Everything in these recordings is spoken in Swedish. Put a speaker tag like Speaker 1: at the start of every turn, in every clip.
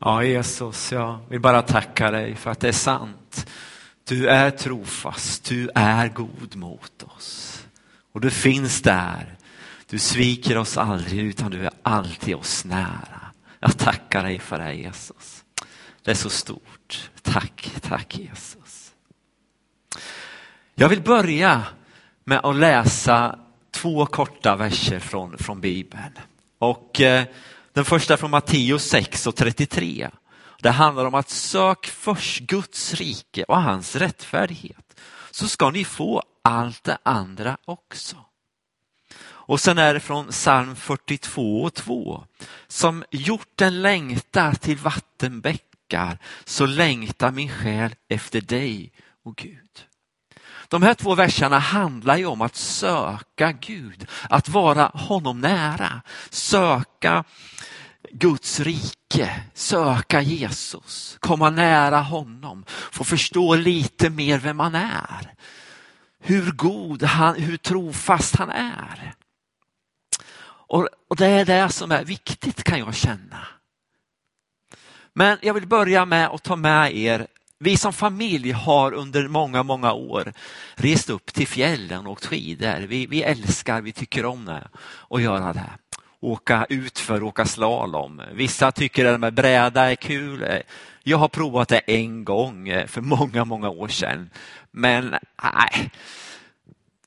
Speaker 1: Ja, Jesus, jag vill bara tacka dig för att det är sant. Du är trofast, du är god mot oss. Och du finns där. Du sviker oss aldrig utan du är alltid oss nära. Jag tackar dig för det Jesus. Det är så stort. Tack, tack Jesus. Jag vill börja med att läsa två korta verser från, från Bibeln. Och eh, den första från Matteus 6 och 33. Det handlar om att sök först Guds rike och hans rättfärdighet så ska ni få allt det andra också. Och sen är det från psalm 42 och 2. Som hjorten längtar till vattenbäckar så längtar min själ efter dig, och Gud. De här två verserna handlar ju om att söka Gud, att vara honom nära, söka Guds rike, söka Jesus, komma nära honom, få förstå lite mer vem han är. Hur god han, hur trofast han är. Och, och det är det som är viktigt kan jag känna. Men jag vill börja med att ta med er vi som familj har under många, många år rest upp till fjällen och åkt skidor. Vi, vi älskar, vi tycker om det och göra det. Åka utför, åka slalom. Vissa tycker att med bräda är kul. Jag har provat det en gång för många, många år sedan. Men nej,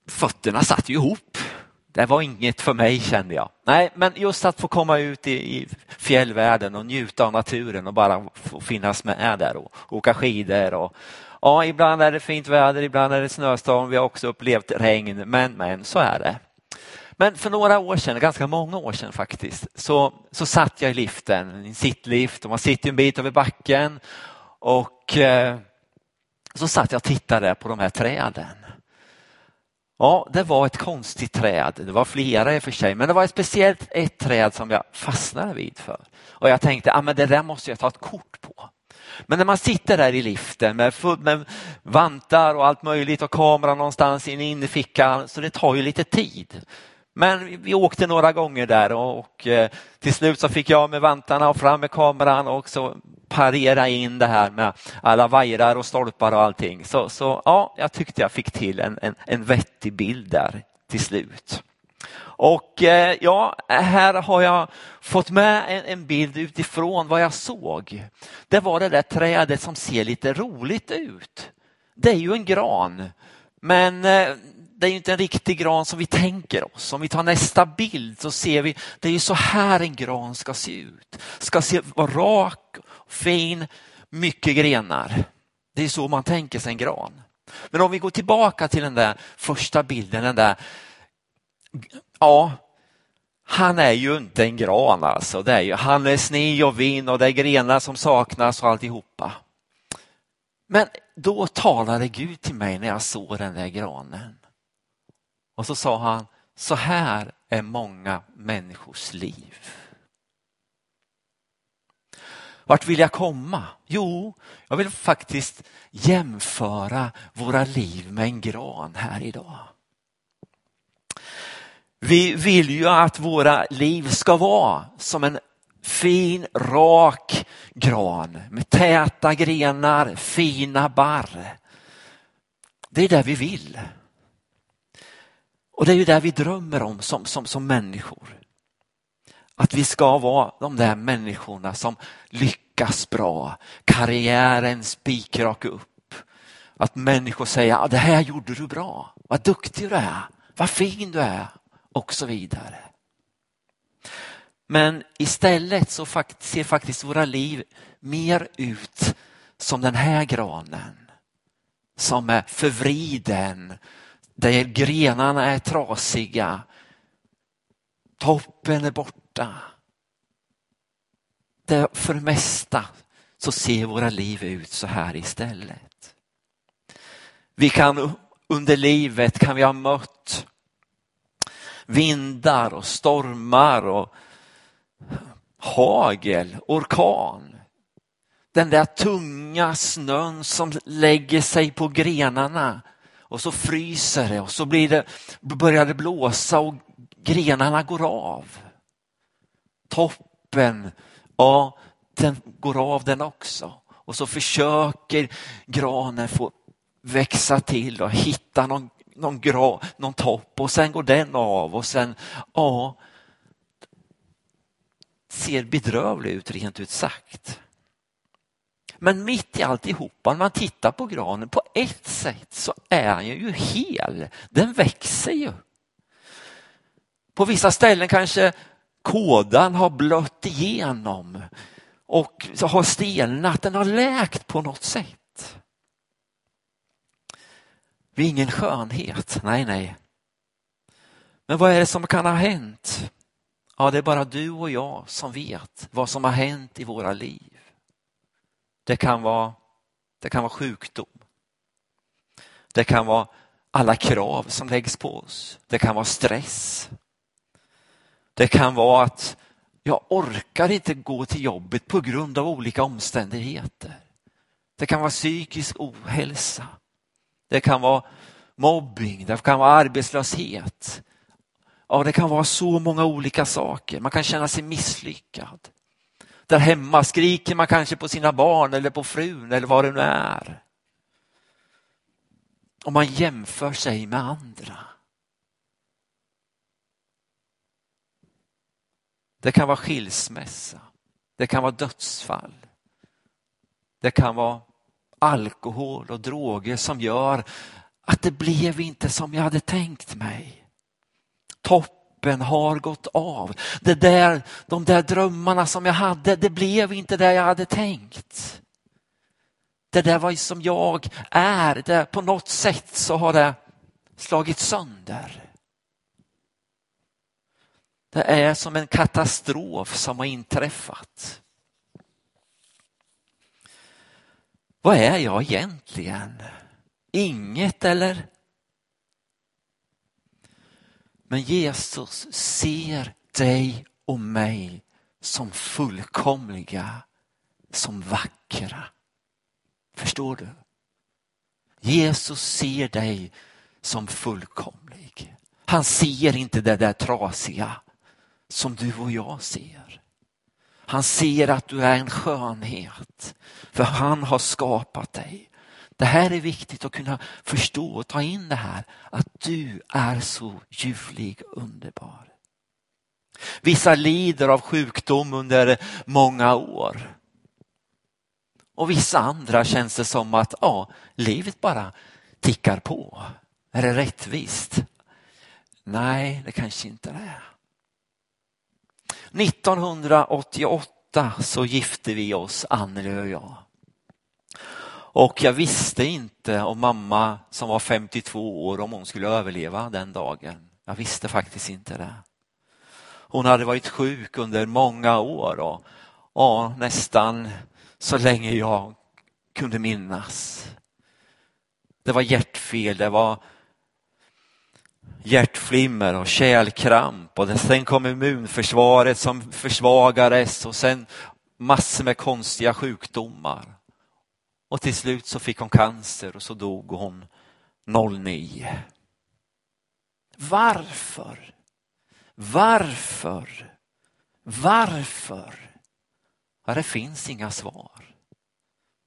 Speaker 1: fötterna satt ju ihop det var inget för mig kände jag. Nej, men just att få komma ut i, i fjällvärlden och njuta av naturen och bara få finnas med där och åka skidor. Och, ja, ibland är det fint väder, ibland är det snöstorm. Vi har också upplevt regn, men, men så är det. Men för några år sedan, ganska många år sedan faktiskt, så, så satt jag i liften, i en sittlift och man sitter en bit över backen och eh, så satt jag och tittade på de här träden. Ja, det var ett konstigt träd. Det var flera i och för sig, men det var ett speciellt ett träd som jag fastnade vid för. Och jag tänkte, ah, men det där måste jag ta ett kort på. Men när man sitter där i liften med, med vantar och allt möjligt och kameran någonstans in i fickan, så det tar ju lite tid. Men vi åkte några gånger där och, eh, till slut så fick jag med vantarna och fram med kameran och så parera in det här med alla vajrar och stolpar och allting. Så, så ja, jag tyckte jag fick till en, en, en vettig bild där till slut. Och eh, ja, här har jag fått med en, en, bild utifrån vad jag såg. Det var det där trädet som ser lite roligt ut. Det är ju en gran, men eh, det är inte en riktig gran som vi tänker oss. Om vi tar nästa bild så ser vi, det är ju så här en gran ska se ut. Ska se, vara rak, fin, mycket grenar. Det är så man tänker sig en gran. Men om vi går tillbaka till den där första bilden, den där, ja, han är ju inte en gran alltså. Det är ju, han är sne och vin och det är grenar som saknas och alltihopa. Men då talade Gud till mig när jag såg den där granen. Och så sa han, så här är många människors liv. Vart vill jag komma? Jo, jag vill faktiskt jämföra våra liv med en gran här idag. Vi vill ju att våra liv ska vara som en fin, rak gran med täta grenar, fina barr. Det är det vi vill. Och det är ju det vi drömmer om som, som, som människor. Att vi ska vara de där människorna som lyckas bra, karriären spikrak upp. Att människor säger, ah, det här gjorde du bra, vad duktig du är, vad fin du är och så vidare. Men istället så ser faktiskt våra liv mer ut som den här granen. Som är förvriden, där grenarna är trasiga, toppen är borta. Där för det mesta så ser våra liv ut så här istället. Vi kan under livet kan vi ha mött vindar och stormar och hagel, orkan. Den där tunga snön som lägger sig på grenarna och så fryser det och så blir det, börjar det blåsa och grenarna går av. Toppen, ja den går av den också. Och så försöker granen få växa till och hitta någon, någon, gra, någon topp och sen går den av och sen, ja, ser bedrövlig ut rent ut sagt. Men mitt i alltihopa, när man tittar på granen, på ett sätt så är den ju hel. Den växer ju. På vissa ställen kanske kådan har blött igenom och har stelnat, den har läkt på något sätt. Vi är ingen skönhet, nej nej. Men vad är det som kan ha hänt? Ja, det är bara du och jag som vet vad som har hänt i våra liv. Det kan vara, det kan vara sjukdom. Det kan vara alla krav som läggs på oss. Det kan vara stress. Det kan vara att jag orkar inte gå till jobbet på grund av olika omständigheter. Det kan vara psykisk ohälsa. Det kan vara mobbing, det kan vara arbetslöshet. Ja, det kan vara så många olika saker. Man kan känna sig misslyckad. Där hemma skriker man kanske på sina barn eller på frun eller vad det nu är. Och man jämför sig med andra. Det kan vara skilsmässa. Det kan vara dödsfall. Det kan vara alkohol och droger som gör att det blev inte som jag hade tänkt mig. Toppen har gått av. Det där, de där drömmarna som jag hade, det blev inte det jag hade tänkt. Det där var som jag är, det, på något sätt så har det slagit sönder. Det är som en katastrof som har inträffat. Vad är jag egentligen? Inget eller? Men Jesus ser dig och mig som fullkomliga, som vackra. Förstår du? Jesus ser dig som fullkomlig. Han ser inte det där trasiga som du och jag ser. Han ser att du är en skönhet, för han har skapat dig. Det här är viktigt att kunna förstå och ta in det här, att du är så ljuvlig och underbar. Vissa lider av sjukdom under många år. Och vissa andra känns det som att ja, livet bara tickar på. Är det rättvist? Nej, det kanske inte är. 1988 så gifte vi oss, Anneli och jag. Och jag visste inte om mamma som var 52 år om hon skulle överleva den dagen. Jag visste faktiskt inte det. Hon hade varit sjuk under många år och, ja, nästan så länge jag kunde minnas. Det var hjärtfel, det var hjärtflimmer och kärlkramp och sen kom immunförsvaret som försvagades och sen massor med konstiga sjukdomar. Och till slut så fick hon cancer och så dog hon 09. Varför? Varför? Varför? Ja, det finns inga svar.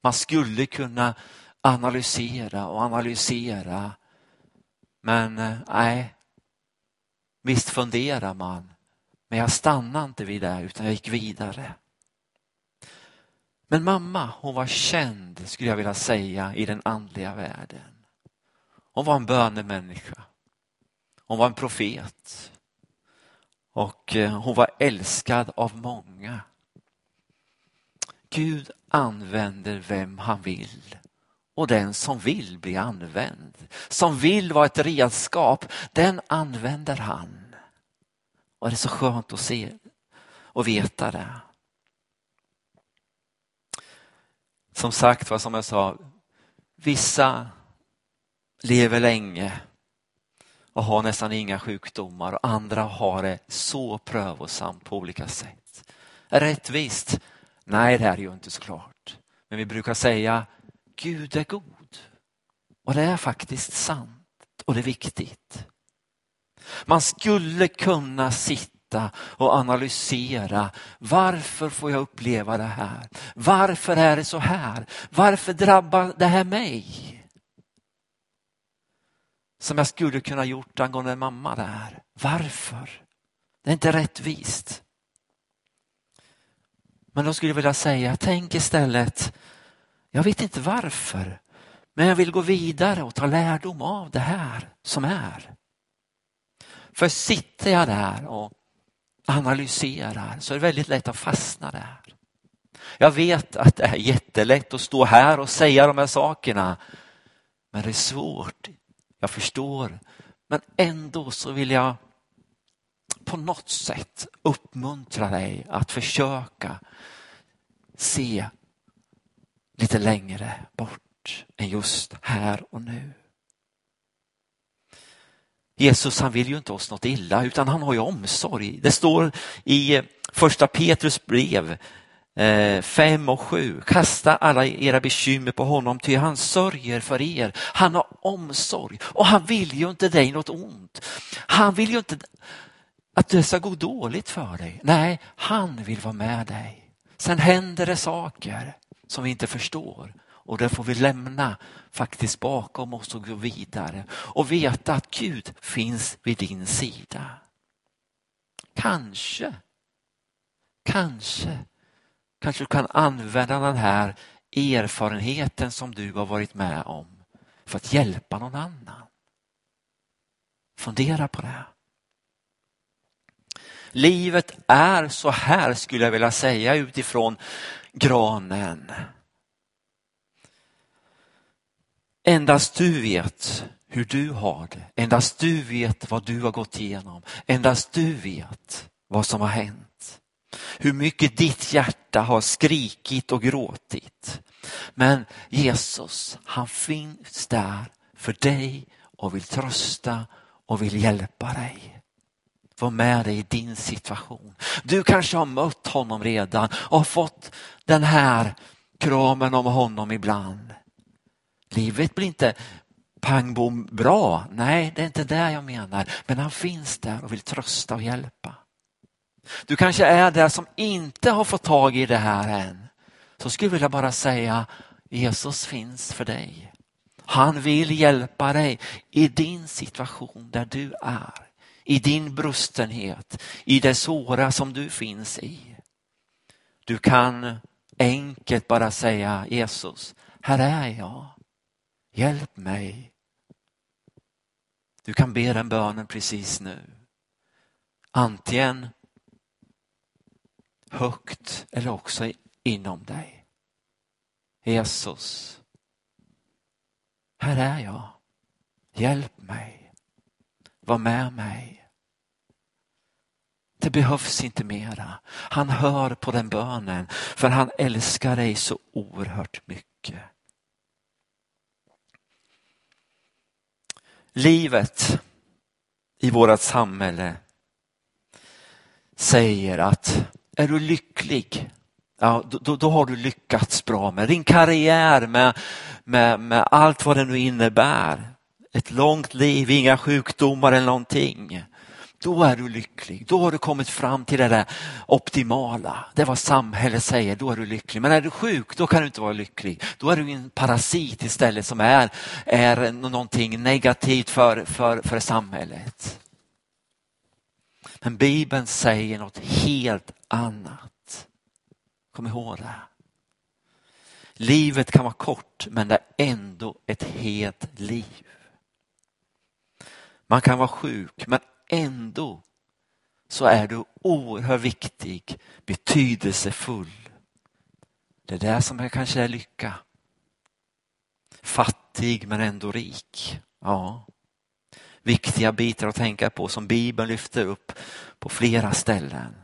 Speaker 1: Man skulle kunna analysera och analysera men eh, nej, visst funderar man. Men jag stannade inte vid det utan jag gick vidare. Men mamma, hon var känd, skulle jag vilja säga, i den andliga världen. Hon var en bönemänniska. Hon var en profet. Och eh, hon var älskad av många. Gud använder vem han vill och den som vill bli använd, som vill vara ett redskap, den använder han. Och det är så skönt att se och veta det. Som sagt, vad som jag sa, vissa lever länge och har nästan inga sjukdomar och andra har det så prövosamt på olika sätt. Rättvist? Nej, det är det ju inte såklart. Men vi brukar säga Gud är god. Och det är faktiskt sant och det är viktigt. Man skulle kunna sitta titta och analysera. Varför får jag uppleva det här? Varför är det så här? Varför drabbar det här mig? Som jag skulle kunna gjort angående mamma där. Varför? Det är inte rättvist. Men då skulle jag vilja säga, tänk istället, jag vet inte varför, men jag vill gå vidare och ta lärdom av det här som är. För sitter jag där och analyserar så är det väldigt lätt att fastna där. Jag vet att det är jättelätt att stå här och säga de här sakerna. Men det är svårt, jag förstår. Men ändå så vill jag på något sätt uppmuntra dig att försöka se lite längre bort än just här och nu. Jesus han vill ju inte oss något illa utan han har ju omsorg. Det står i eh, första Petrus brev eh, 5 och 7. Kasta alla era bekymmer på honom ty han sörjer för er. Han har omsorg och han vill ju inte dig något ont. Han vill ju inte att det ska gå dåligt för dig. Nej, han vill vara med dig. Sen händer det saker som vi inte förstår och det får vi lämna faktiskt bakom oss och gå vidare och veta att Gud finns vid din sida. Kanske, kanske, kanske du kan använda den här erfarenheten som du har varit med om för att hjälpa någon annan. Fundera på det. Livet är så här skulle jag vilja säga utifrån granen. Endast du vet hur du har det. Endast du vet vad du har gått igenom. Endast du vet vad som har hänt. Hur mycket ditt hjärta har skrikit och gråtit. Men Jesus, han finns där för dig och vill trösta och vill hjälpa dig. Var med dig i din situation. Du kanske har mött honom redan och fått den här kramen om honom ibland. Livet blir inte pang bom bra. Nej, det är inte det jag menar. Men han finns där och vill trösta och hjälpa. Du kanske är där som inte har fått tag i det här än. Så skulle jag vilja bara säga Jesus finns för dig. Han vill hjälpa dig i din situation där du är. I din brustenhet, i det svåra som du finns i. Du kan enkelt bara säga Jesus, här är jag. Hjälp mig. Du kan be den bönen precis nu. Antingen högt eller också inom dig. Jesus, här är jag. Hjälp mig. Var med mig. Det behövs inte mera. Han hör på den bönen för han älskar dig så oerhört mycket. Livet i vårt samhälle säger att är du lycklig, ja, då, då har du lyckats bra med din karriär, med, med, med allt vad det nu innebär. Ett långt liv, inga sjukdomar eller någonting då är du lycklig. Då har du kommit fram till det där optimala. Det är vad samhället säger, då är du lycklig. Men är du sjuk, då kan du inte vara lycklig. Då är du en parasit istället som är, är någonting negativt för, för, för samhället. Men Bibeln säger något helt annat. Kom ihåg det. Livet kan vara kort men det är ändå ett helt liv. Man kan vara sjuk men ändå så är du oerhört viktig, betydelsefull. Det är det som är kanske är lycka. Fattig men ändå rik. Ja. Viktiga bitar att tänka på som Bibeln lyfter upp på flera ställen.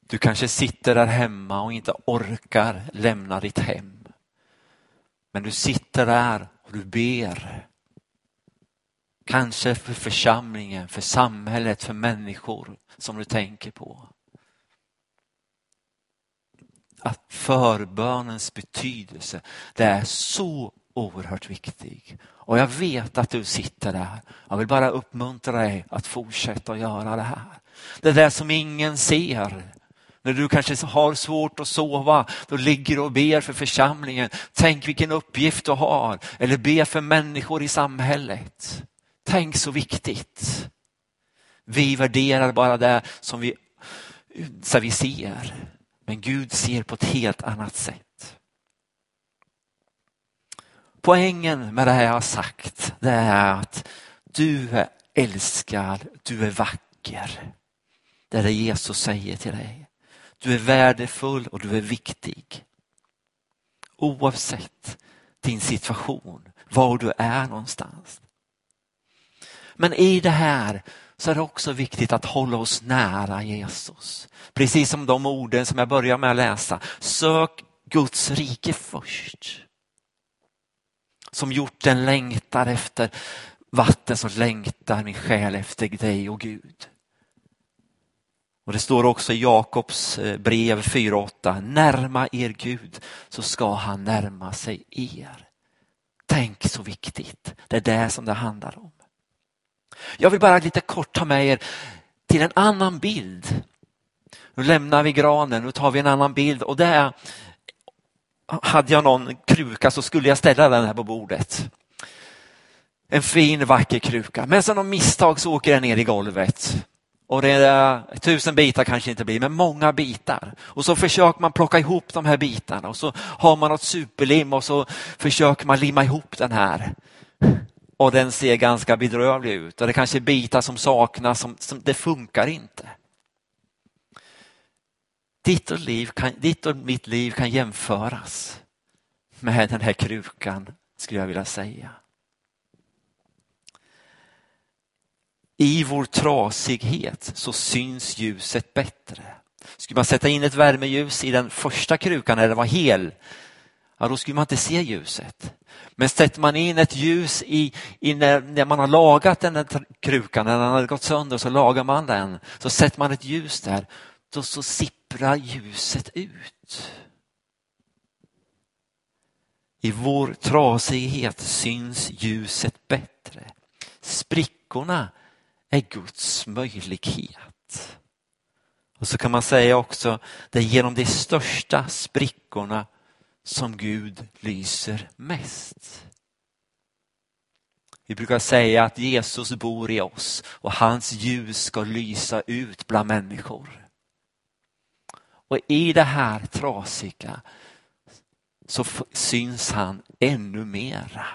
Speaker 1: Du kanske sitter där hemma och inte orkar lämna ditt hem. Men du sitter där och du ber Kanske för församlingen, för samhället, för människor som du tänker på. Att förbönens betydelse, det är så oerhört viktig. Och jag vet att du sitter där. Jag vill bara uppmuntra dig att fortsätta att göra det här. Det där som ingen ser. När du kanske har svårt att sova, då ligger du och ber för församlingen. Tänk vilken uppgift du har. Eller be för människor i samhället. Tänk så viktigt. Vi värderar bara det som vi, så vi ser. Men Gud ser på ett helt annat sätt. Poängen med det här jag har sagt, det är att du är älskad, du är vacker. Det är det Jesus säger till dig. Du är värdefull och du är viktig. Oavsett din situation, var du är någonstans. Men i det här så är det också viktigt att hålla oss nära Jesus. Precis som de orden som jag börjar med att läsa. Sök Guds rike först. Som hjorten längtar efter vatten så längtar min själ efter dig och Gud. Och Det står också i Jakobs eh, brev 4.8. Närma er Gud så ska han närma sig er. Tänk så viktigt. Det är det som det handlar om. Jag vill bara lite kort ta med er till en annan bild. Nu lämnar vi granen, nu tar vi en annan bild och det är, hade jag någon kruka så skulle jag ställa den här på bordet. En fin vacker kruka, men som av misstag så åker den ner i golvet. Och det är tusen bitar kanske inte blir, men många bitar. Och så försöker man plocka ihop de här bitarna och så har man något superlim och så försöker man limma ihop den här och den ser ganska bedrövlig ut och det kanske är bitar som saknas, som, som det funkar inte. Ditt och, liv kan, ditt och mitt liv kan jämföras med den här krukan, skulle jag vilja säga. I vår trasighet så syns ljuset bättre. Skulle man sätta in ett värmeljus i den första krukan när den var hel, ja, då skulle man inte se ljuset. Men sätter man in ett ljus i, i när, när, man har lagat den där krukan, när den har gått sönder så lagar man den, så sätter man ett ljus där, då så sipprar ljuset ut. I vår trasighet syns ljuset bättre. Sprickorna är Guds möjlighet. Och så kan man säga också, det är genom de största sprickorna som Gud lyser mest. Vi brukar säga att Jesus bor i oss och hans ljus ska lysa ut bland människor. Och i det här trasiga så syns han ännu mera.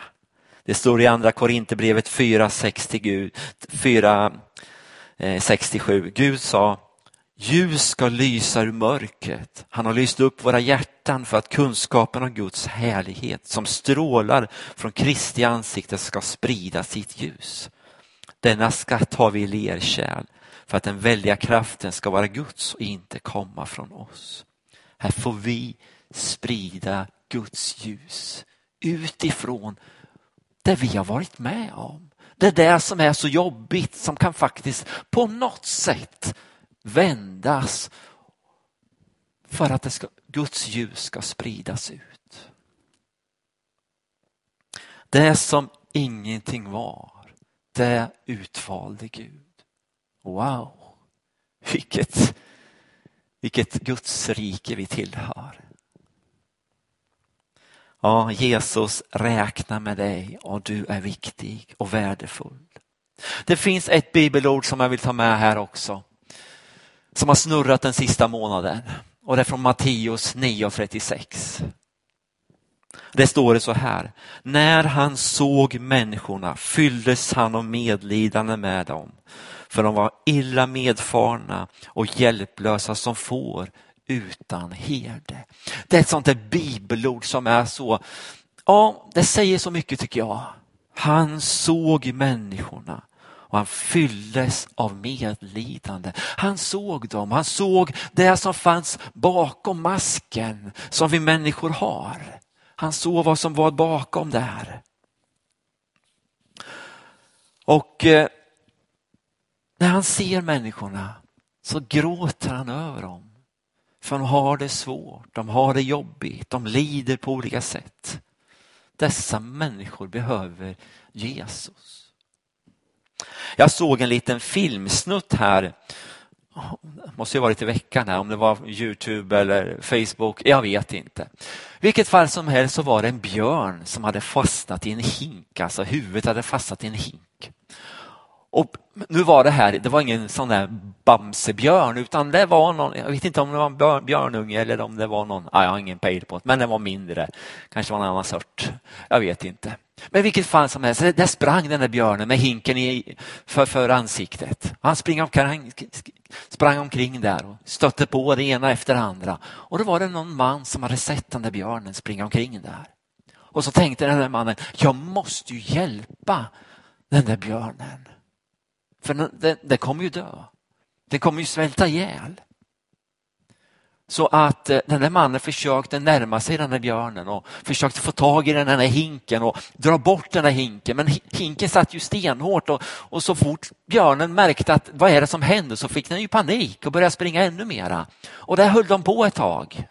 Speaker 1: Det står i andra Korinthierbrevet 4.67. Eh, Gud sa Ljus ska lysa ur mörkret. Han har lyst upp våra hjärtan för att kunskapen om Guds härlighet som strålar från Kristi ansikte ska sprida sitt ljus. Denna skatt har vi i lerkärl för att den väldiga kraften ska vara Guds och inte komma från oss. Här får vi sprida Guds ljus utifrån det vi har varit med om. Det där som är så jobbigt som kan faktiskt på något sätt vändas för att det ska, Guds ljus ska spridas ut. Det som ingenting var, det utvalde Gud. Wow, vilket, vilket Guds rike vi tillhör. Ja, Jesus räknar med dig och du är viktig och värdefull. Det finns ett bibelord som jag vill ta med här också som har snurrat den sista månaden. Och det är från Matteus 9.36. Det står det så här. När han såg människorna fylldes han av medlidande med dem. För de var illa medfarna och hjälplösa som får utan herde. Det är ett sånt där bibelord som är så, ja det säger så mycket tycker jag. Han såg människorna och han fylldes av medlidande. Han såg dem, han såg det som fanns bakom masken som vi människor har. Han såg vad som var bakom där. Och eh, när han ser människorna så gråter han över dem. För de har det svårt, de har det jobbigt, de lider på olika sätt. dessa människor behöver Jesus. Jag såg en liten filmsnutt här, måste ju varit i veckan här, om det var Youtube eller Facebook, jag vet inte. vilket fall som helst så var det en björn som hade fastnat i en hink, alltså huvudet hade fastnat i en hink. Och nu var det här, det var ingen sån där Bamsebjörn utan det var någon, jag vet inte om det var en björnunge eller om det var någon, ah, jag har ingen pejl på det, men den var mindre. Kanske var en annan sort, jag vet inte. Men vilket fall som helst, där sprang den där björnen med hinken i, för, för ansiktet. Han sprang omkring, sprang omkring där och stötte på det ena efter det andra. Och då var det någon man som hade sett den där björnen springa omkring där. Och så tänkte den där mannen, jag måste ju hjälpa den där björnen. För den, den kommer ju dö. Den kommer ju svälta ihjäl. Så att eh, den där mannen försökte närma sig den där björnen och försökte få tag i den där hinken och dra bort den där hinken. Men hinken satt ju stenhårt och, och så fort björnen märkte att vad är det som händer så fick den ju panik och började springa ännu mera. Och där höll de på ett tag.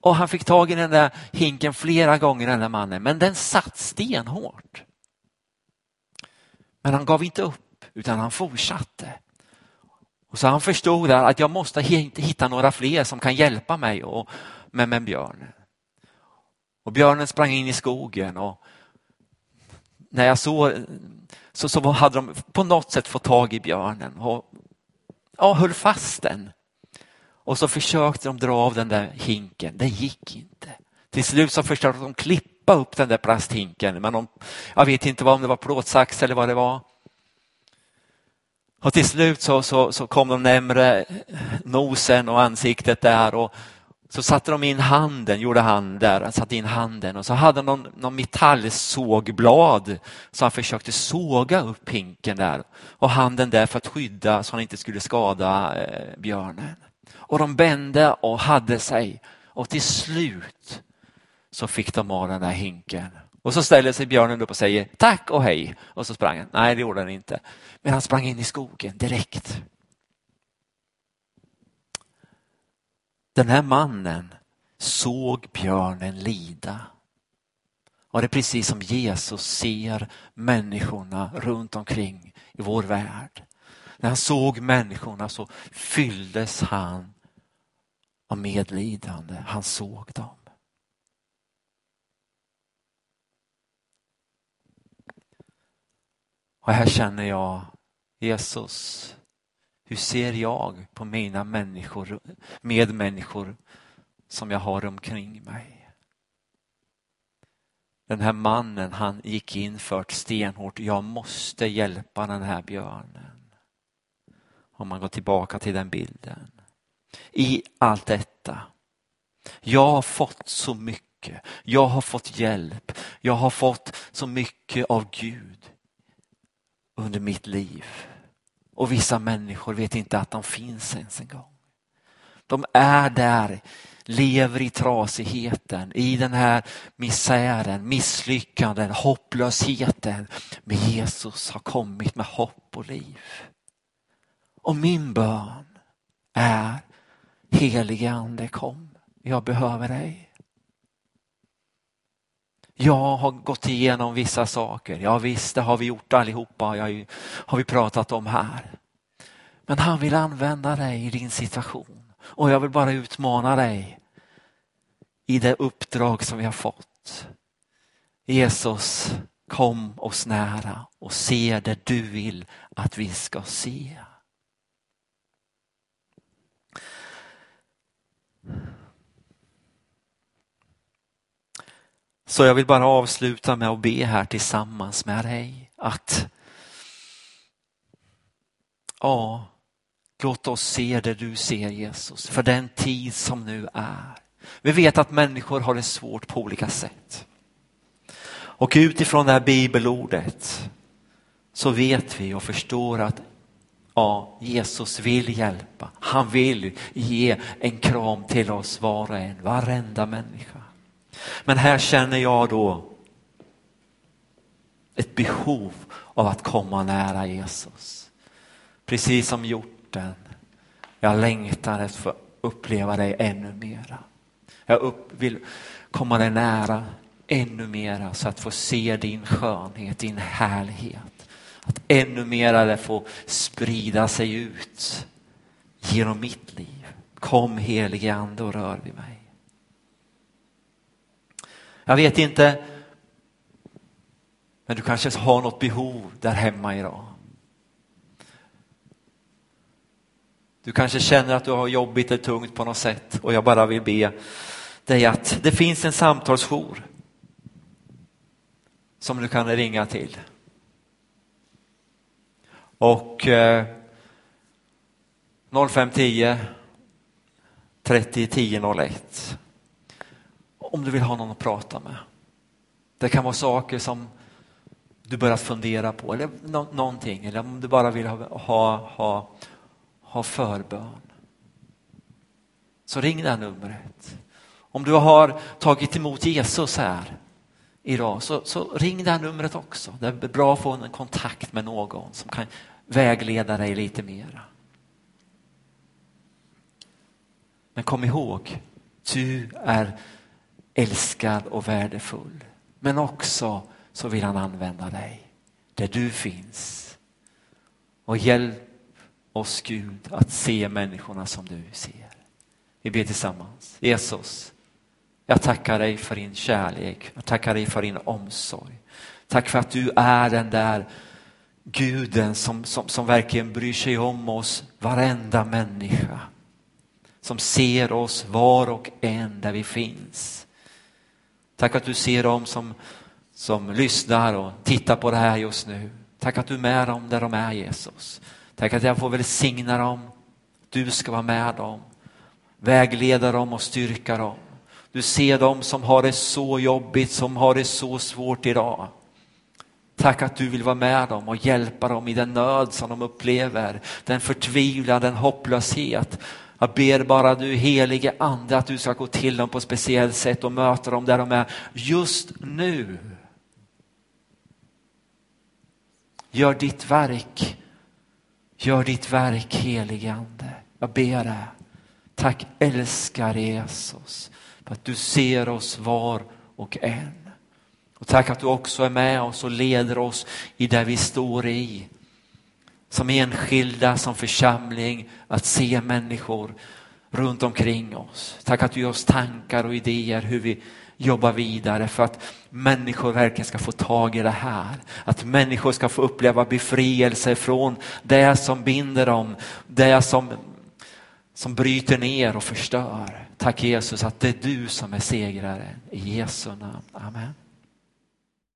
Speaker 1: Och han fick tag i den där hinken flera gånger den där mannen men den satt stenhårt. Men han gav inte upp utan han fortsatte. Och så han förstod att jag måste hitta några fler som kan hjälpa mig och, med, med björnen. Och björnen sprang in i skogen och när jag såg så, så hade de på något sätt fått tag i björnen och ja, höll fast den. Och så försökte de dra av den där hinken, det gick inte. Till slut så försökte de klippa upp den där plasthinken, men de, jag vet inte vad, om det var plåtsax eller vad det var. Och till slut så, så, så kom de närmre nosen och ansiktet där och så satte de in handen, gjorde han där, satte in handen och så hade någon, någon metallsågblad så han försökte såga upp pinken där och handen där för att skydda så han inte skulle skada eh, björnen. Och de bände och hade sig och till slut så fick de av den där hinken och så ställer sig björnen upp och säger tack och hej. Och så sprang han. Nej, det gjorde han inte. Men han sprang in i skogen direkt. Den här mannen såg björnen lida. Och det är precis som Jesus ser människorna runt omkring i vår värld. När han såg människorna så fylldes han av medlidande. Han såg dem. Och här känner jag Jesus, hur ser jag på mina människor, medmänniskor som jag har omkring mig? Den här mannen, han gick in för stenhårt. Jag måste hjälpa den här björnen. Om man går tillbaka till den bilden. I allt detta. Jag har fått så mycket. Jag har fått hjälp. Jag har fått så mycket av Gud under mitt liv. Och vissa människor vet inte att de finns ens en gång. De är där, lever i trasigheten, i den här misären, misslyckanden, hopplösheten. Men Jesus har kommit med hopp och liv. Och min bön är, helige ande kom, jag behöver dig. Jag har gått igenom vissa saker. Ja visst, det har vi gjort allihopa. Jag har vi pratat om här. Men han vill använda dig i din situation. Och jag vill bara utmana dig i det uppdrag som vi har fått. Jesus, kom oss nära och se det du vill att vi ska se. Så jag vill bara avsluta med att be här tillsammans med dig att ja, låt oss se det du ser Jesus för den tid som nu är. Vi vet att människor har det svårt på olika sätt. Och utifrån det här bibelordet så vet vi och förstår att ja, Jesus vill hjälpa. Han vill ge en kram till oss var och en, varenda människa. Men här känner jag då ett behov av att komma nära Jesus. Precis som hjorten. Jag längtar efter att få uppleva dig ännu mera. Jag upp, vill komma dig nära ännu mera så att få se din skönhet, din härlighet. Att ännu mera få sprida sig ut genom mitt liv. Kom helige ande och rör vid mig. Jag vet inte, men du kanske har något behov där hemma idag. Du kanske känner att du har jobbigt eller tungt på något sätt och jag bara vill be dig att det finns en samtalsjour som du kan ringa till. Och eh, 0510 30 10 01 om du vill ha någon att prata med. Det kan vara saker som du börjat fundera på eller no någonting eller om du bara vill ha, ha, ha, ha förbön. Så ring det här numret. Om du har tagit emot Jesus här idag så, så ring det här numret också. Det är bra att få en kontakt med någon som kan vägleda dig lite mera. Men kom ihåg, du är älskad och värdefull. Men också så vill han använda dig där du finns. Och hjälp oss Gud att se människorna som du ser. Vi ber tillsammans. Jesus, jag tackar dig för din kärlek. Jag tackar dig för din omsorg. Tack för att du är den där guden som, som, som verkligen bryr sig om oss, varenda människa. Som ser oss var och en där vi finns. Tack att du ser dem som, som lyssnar och tittar på det här just nu. Tack att du är med dem där de är Jesus. Tack att jag får välsigna dem. Du ska vara med dem. Vägleda dem och styrka dem. Du ser dem som har det så jobbigt, som har det så svårt idag. Tack att du vill vara med dem och hjälpa dem i den nöd som de upplever, den förtvivlan, den hopplöshet. Jag ber bara du helige ande att du ska gå till dem på ett speciellt sätt och möta dem där de är just nu. Gör ditt verk. Gör ditt verk helige ande. Jag ber det. Tack älskar Jesus för att du ser oss var och en. Och tack att du också är med oss och leder oss i det vi står i. Som enskilda, som församling, att se människor runt omkring oss. Tack att du ger oss tankar och idéer hur vi jobbar vidare för att människor verkligen ska få tag i det här. Att människor ska få uppleva befrielse från det som binder dem, det som, som bryter ner och förstör. Tack Jesus att det är du som är segrare I Jesu namn. Amen.